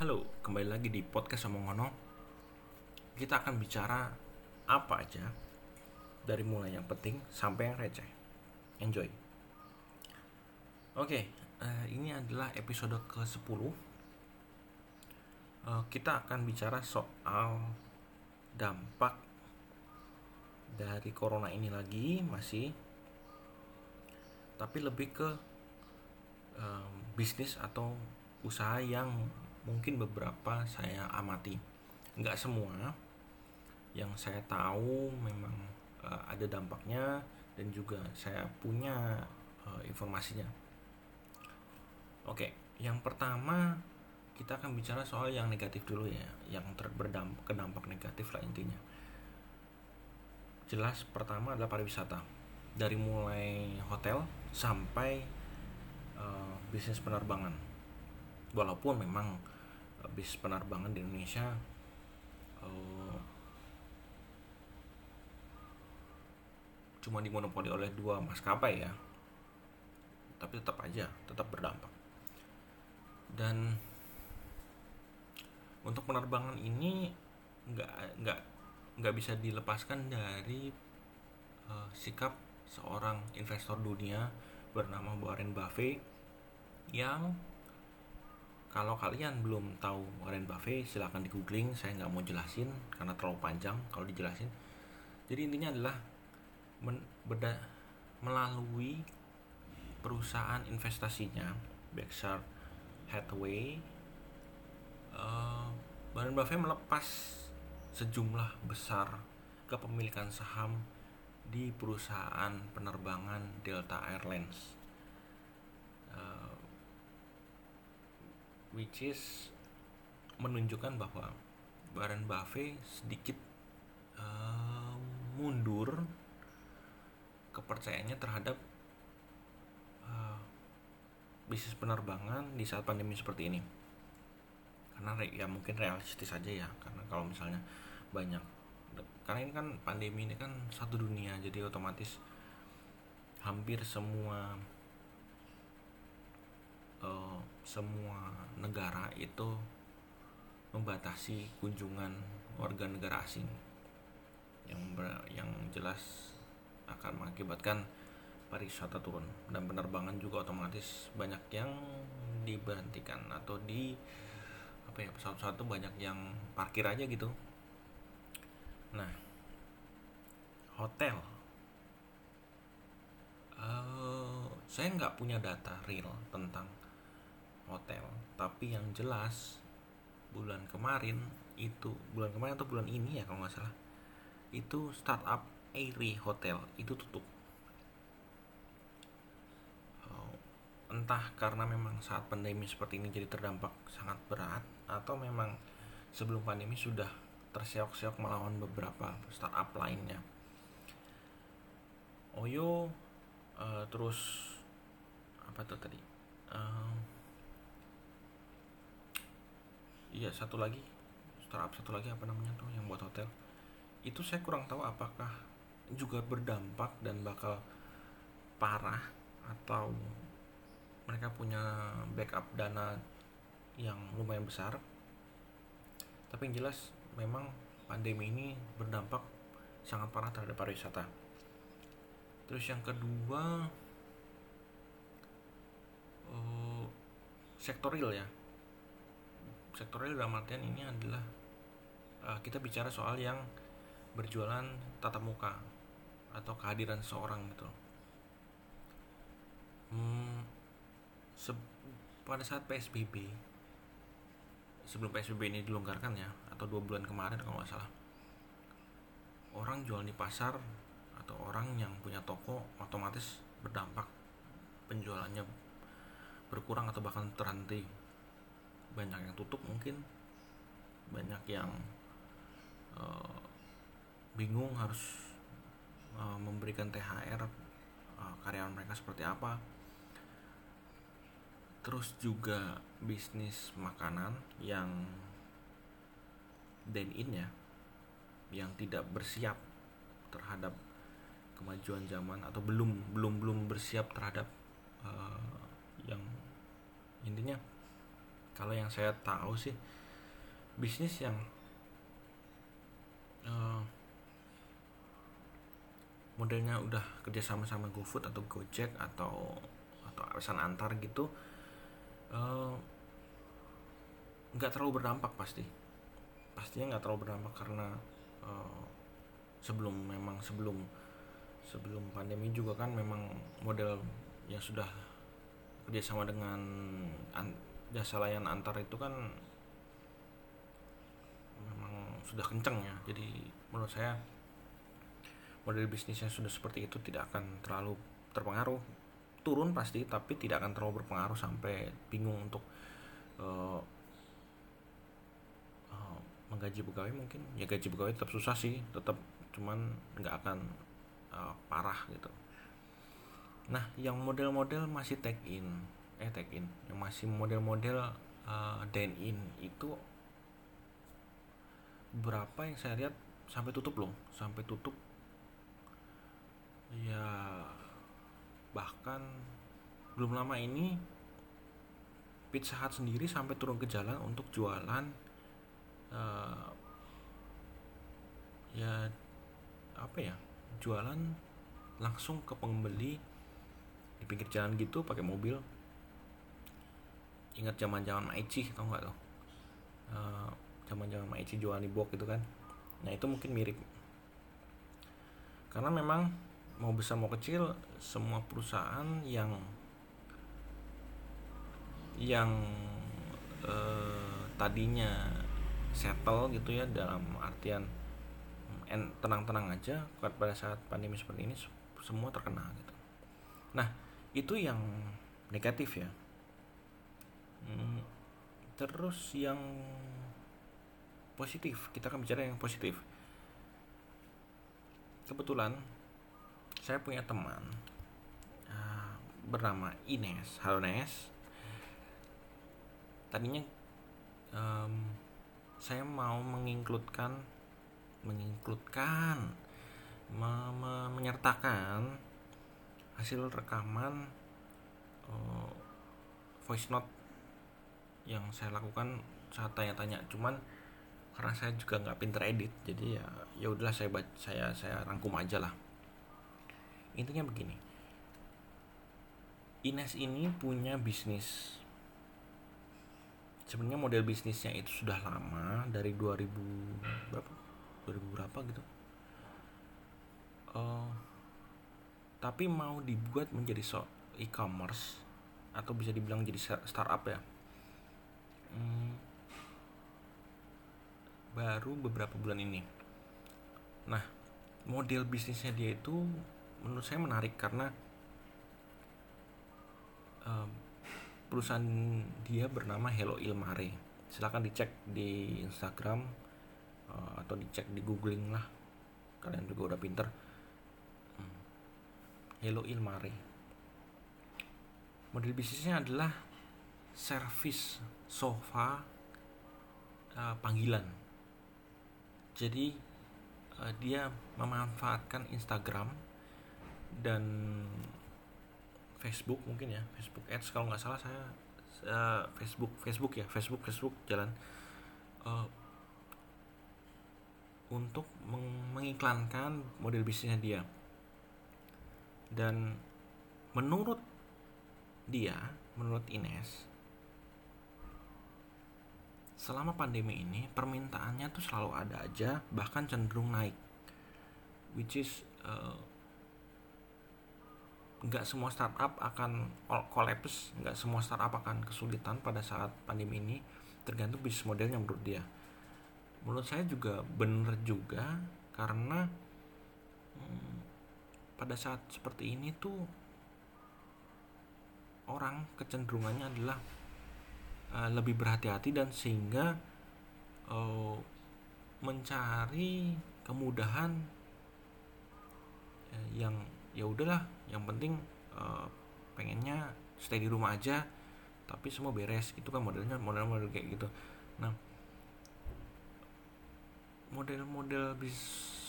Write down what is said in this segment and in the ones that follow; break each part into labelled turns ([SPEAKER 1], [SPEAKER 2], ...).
[SPEAKER 1] Halo, kembali lagi di podcast Omongono. Kita akan bicara apa aja dari mulai yang penting sampai yang receh. Enjoy. Oke, eh, ini adalah episode ke-10. Eh, kita akan bicara soal dampak dari corona ini lagi masih tapi lebih ke em, bisnis atau usaha yang mungkin beberapa saya amati. Nggak semua. Yang saya tahu memang eh, ada dampaknya dan juga saya punya eh, informasinya. Oke yang pertama kita akan bicara soal yang negatif dulu ya yang ter- berdampak ke dampak negatif lah intinya. Jelas pertama adalah pariwisata. Dari mulai hotel sampai eh, bisnis penerbangan. Walaupun memang bisnis penerbangan di Indonesia eh, cuma dimonopoli oleh dua maskapai ya. Tapi tetap aja tetap berdampak. Dan untuk penerbangan ini nggak nggak nggak bisa dilepaskan dari eh, sikap seorang investor dunia bernama Warren Buffett yang kalau kalian belum tahu Warren Buffett silahkan di googling saya nggak mau jelasin karena terlalu panjang kalau dijelasin. Jadi intinya adalah men- melalui perusahaan investasinya Berkshire Hathaway eh, Warren Buffett melepas sejumlah besar kepemilikan saham di perusahaan penerbangan Delta Airlines which is menunjukkan bahwa Warren Buffett sedikit eh, mundur kepercayaannya terhadap eh, bisnis penerbangan di saat pandemi seperti ini. Karena re- ya mungkin realistis saja ya karena kalau misalnya banyak karena ini kan pandemi ini kan satu dunia jadi otomatis hampir semua eh, semua negara itu membatasi kunjungan warga negara asing. Yang yang jelas akan mengakibatkan pariwisata turun dan penerbangan juga otomatis banyak yang diberhentikan atau di apa ya pesawat-pesawat banyak yang parkir aja gitu. Nah hotel. Eh, saya nggak punya data real tentang hotel. Tapi yang jelas bulan kemarin itu bulan kemarin atau bulan ini ya kalau nggak salah itu startup Airy Hotel itu tutup. Oh, entah karena memang saat pandemi seperti ini jadi terdampak sangat berat atau memang sebelum pandemi sudah terseok-seok melawan beberapa startup lainnya. Oyo eh, terus apa tuh tadi? Eh, iya satu lagi. Startup satu lagi apa namanya tuh yang buat hotel. Itu saya kurang tahu apakah juga berdampak dan bakal parah atau mereka punya backup dana yang lumayan besar. Tapi yang jelas memang pandemi ini berdampak sangat parah terhadap pariwisata. Terus yang kedua eh, sektor real ya sektor real dalam artian ini adalah eh, kita bicara soal yang berjualan tatap muka atau kehadiran seorang gitu. Hmm, se- pada saat PSBB sebelum PSBB ini dilonggarkan ya atau dua bulan kemarin kalau nggak salah orang jual di pasar atau orang yang punya toko otomatis berdampak penjualannya berkurang atau bahkan terhenti banyak yang tutup mungkin. Banyak yang eh, bingung harus eh, memberikan THR eh, karyawan mereka seperti apa. Terus juga bisnis makanan yang dine in ya yang tidak bersiap terhadap kemajuan zaman atau belum belum belum bersiap terhadap eh, yang intinya kalau yang saya tahu sih bisnis yang uh, modelnya udah kerja sama GoFood atau Gojek atau atau pesan antar gitu uh, nggak terlalu berdampak pasti. Pastinya nggak terlalu berdampak karena uh, sebelum memang sebelum sebelum pandemi juga kan memang model yang sudah kerjasama dengan an, jasa layan antar itu kan memang sudah kenceng ya. Jadi menurut saya model bisnisnya sudah seperti itu tidak akan terlalu terpengaruh. Turun pasti tapi tidak akan terlalu berpengaruh sampai bingung untuk uh, menggaji pegawai. Mungkin ya gaji pegawai tetap susah sih tetap cuman nggak akan uh, parah gitu. Nah yang model-model masih tag in eh tag in. Yang masih model-model uh, dine in itu berapa yang saya lihat sampai tutup loh sampai tutup. Ya bahkan belum lama ini Pizza Hut sendiri sampai turun ke jalan untuk jualan uh, ya apa ya jualan langsung ke pembeli di pinggir jalan gitu pakai mobil ingat zaman zaman Maici tau nggak tuh uh, zaman zaman Maici jualan di box gitu kan nah itu mungkin mirip karena memang mau besar mau kecil semua perusahaan yang yang uh, tadinya settle gitu ya dalam artian tenang-tenang aja pada saat pandemi seperti ini semua terkena gitu. Nah itu yang negatif ya. Hmm, terus yang positif kita akan bicara yang positif. Kebetulan saya punya teman uh, bernama Ines. Halo Ines. Tadinya um, saya mau menginkludkan menginkludkan me, me, menyertakan hasil rekaman uh, voice note yang saya lakukan saat tanya-tanya. Cuman karena saya juga nggak pinter edit jadi ya ya udahlah saya saya saya rangkum aja lah. Intinya begini. Ines ini punya bisnis. Sebenarnya model bisnisnya itu sudah lama dari 2000 berapa? 2000 berapa gitu. Uh, tapi mau dibuat menjadi so e-commerce atau bisa dibilang jadi startup ya hmm, baru beberapa bulan ini. Nah model bisnisnya dia itu menurut saya menarik karena um, perusahaan dia bernama Hello Ilmare. Silahkan dicek di Instagram uh, atau dicek di googling lah. Kalian juga udah pinter. Hmm. Hello Ilmare. Model bisnisnya adalah service sofa uh, panggilan. Jadi uh, dia memanfaatkan Instagram dan Facebook mungkin ya Facebook Ads. Kalau nggak salah saya uh, Facebook Facebook ya Facebook Facebook jalan. Uh, untuk meng mengiklankan model bisnisnya dia. Dan menurut dia menurut Ines selama pandemi ini permintaannya tuh selalu ada aja bahkan cenderung naik. Which is uh, nggak semua startup akan collapse nggak semua startup akan kesulitan pada saat pandemi ini tergantung bisnis modelnya menurut dia. Menurut saya juga bener juga karena hmm, pada saat seperti ini tuh orang kecenderungannya adalah uh, lebih berhati-hati dan sehingga uh, mencari kemudahan uh, yang ya udahlah yang penting uh, pengennya stay di rumah aja tapi semua beres. Itu kan modelnya model-model kayak gitu. Nah model-model bis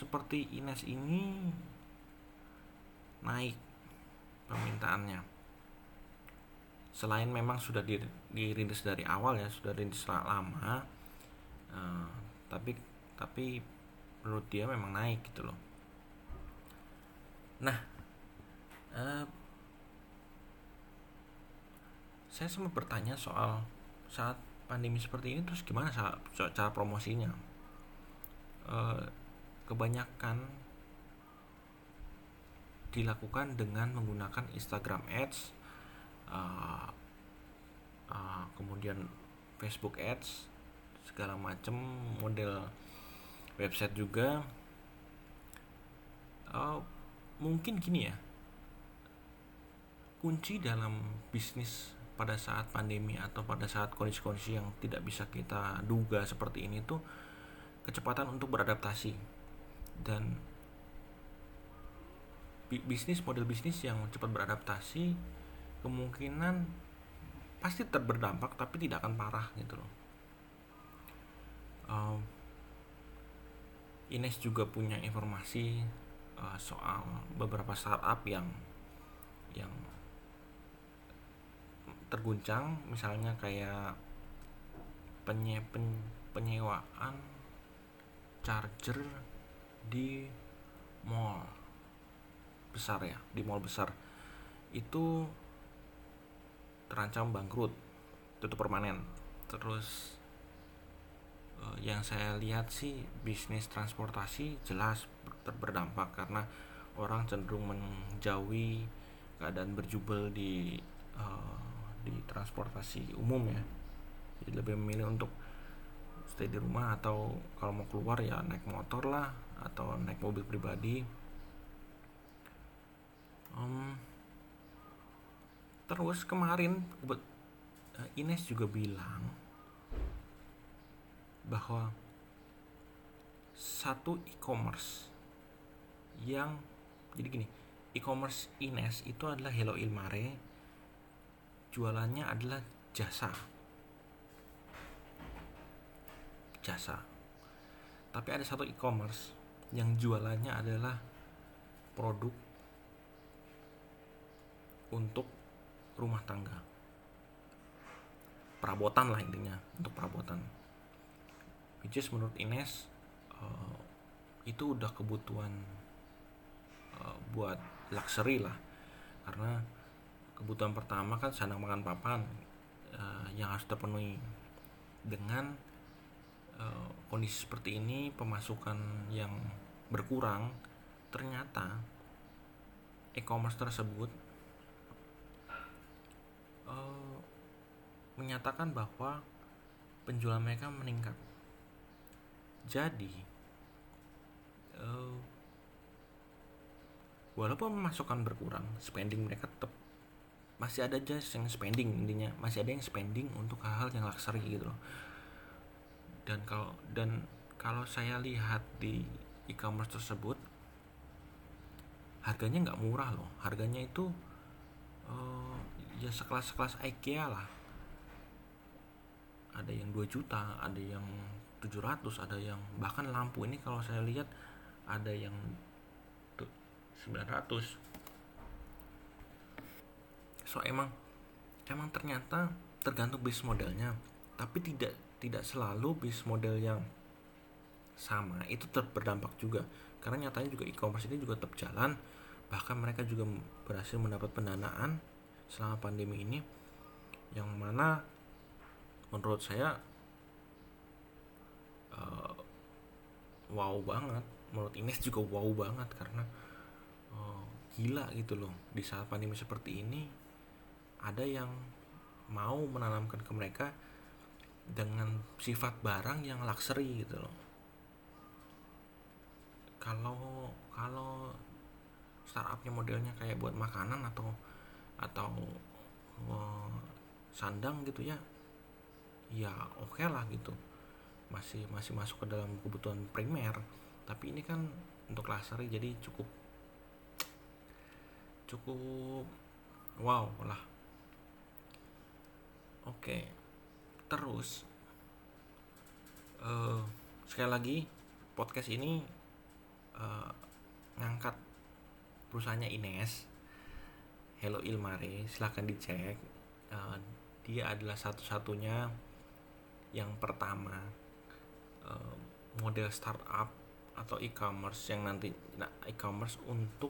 [SPEAKER 1] seperti Ines ini naik permintaannya selain memang sudah dirintis dari awal ya sudah dirintis lama uh, tapi tapi menurut dia memang naik gitu loh. Nah uh, saya sempat bertanya soal saat pandemi seperti ini terus gimana cara, cara promosinya? Uh, kebanyakan dilakukan dengan menggunakan Instagram Ads uh, uh, kemudian Facebook Ads segala macam model website juga. Uh, mungkin gini ya. Kunci dalam bisnis pada saat pandemi atau pada saat kondisi-kondisi yang tidak bisa kita duga seperti ini tuh kecepatan untuk beradaptasi. Dan bisnis model bisnis yang cepat beradaptasi kemungkinan pasti terberdampak tapi tidak akan parah gitu loh. Um, Ines juga punya informasi uh, soal beberapa startup yang yang terguncang misalnya kayak penye, pen, penyewaan charger di mall besar ya di mall besar itu terancam bangkrut tutup permanen. Terus uh, yang saya lihat sih bisnis transportasi jelas berdampak karena orang cenderung menjauhi keadaan berjubel di uh, di transportasi umum ya. Jadi lebih memilih untuk stay di rumah atau kalau mau keluar ya naik motor lah atau naik mobil pribadi. Um, terus kemarin eh, Ines juga bilang bahwa satu e-commerce yang jadi gini e-commerce Ines itu adalah Hello Ilmare jualannya adalah jasa. Jasa. Tapi ada satu e-commerce yang jualannya adalah produk untuk rumah tangga. Perabotan lah intinya untuk perabotan. Which is menurut Ines uh, itu udah kebutuhan uh, buat luxury lah. Karena kebutuhan pertama kan sandang makan papan uh, yang harus terpenuhi. Dengan uh, kondisi seperti ini pemasukan yang berkurang ternyata e-commerce tersebut uh, menyatakan bahwa penjualan mereka meningkat. Jadi uh, walaupun pemasukan berkurang spending mereka tetap masih ada aja yang spending intinya masih ada yang spending untuk hal-hal yang luxury gitu loh. Dan kalau dan kalau saya lihat di e-commerce tersebut harganya nggak murah loh. Harganya itu uh, ya sekelas sekelas IKEA lah. Ada yang 2 juta ada yang 700 ada yang bahkan lampu. Ini kalau saya lihat ada yang 900 so emang emang ternyata tergantung bisnis modelnya. Tapi tidak tidak selalu bisnis model yang sama. Itu tetap berdampak juga. Karena nyatanya juga e-commerce ini juga tetap jalan. Bahkan mereka juga berhasil mendapat pendanaan selama pandemi ini yang mana menurut saya uh, wow banget. Menurut Ines juga wow banget karena uh, gila gitu loh. Di saat pandemi seperti ini ada yang mau menanamkan ke mereka dengan sifat barang yang luxury gitu loh. Kalau kalau startupnya modelnya kayak buat makanan atau atau sandang gitu ya ya oke okay lah gitu. Masih masih masuk ke dalam kebutuhan primer. Tapi ini kan untuk luxury jadi cukup cukup wow lah. Oke, terus uh, sekali lagi podcast ini uh, ngangkat perusahaannya Ines, Hello Ilmare, silahkan dicek. uh, dia adalah satu-satunya yang pertama uh, model startup atau e-commerce yang nanti nah, e-commerce untuk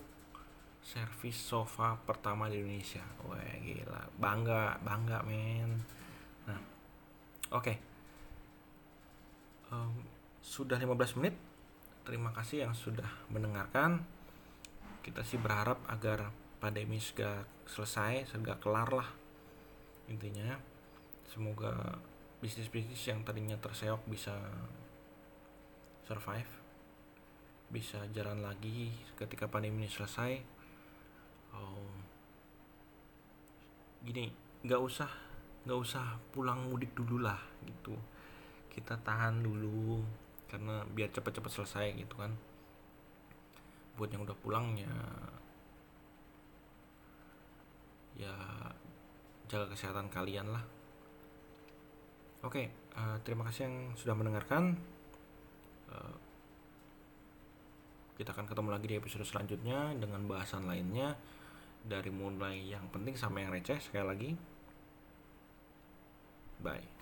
[SPEAKER 1] servis sofa pertama di Indonesia. Wah gila, bangga, bangga men. Nah, oke. Okay. Um, sudah 15 menit. Terima kasih yang sudah mendengarkan. Kita sih berharap agar pandemi segera selesai, segera kelar lah. Intinya, semoga bisnis-bisnis yang tadinya terseok bisa survive, bisa jalan lagi ketika pandemi ini selesai. Oh, gini nggak usah nggak usah pulang mudik dulu lah gitu. Kita tahan dulu karena biar cepet-cepet selesai gitu kan. Buat yang udah pulang ya ya jaga kesehatan kalian lah. Oke uh, terima kasih yang sudah mendengarkan. Uh, kita akan ketemu lagi di episode selanjutnya dengan bahasan lainnya dari mulai yang penting sampai yang receh sekali lagi. Bye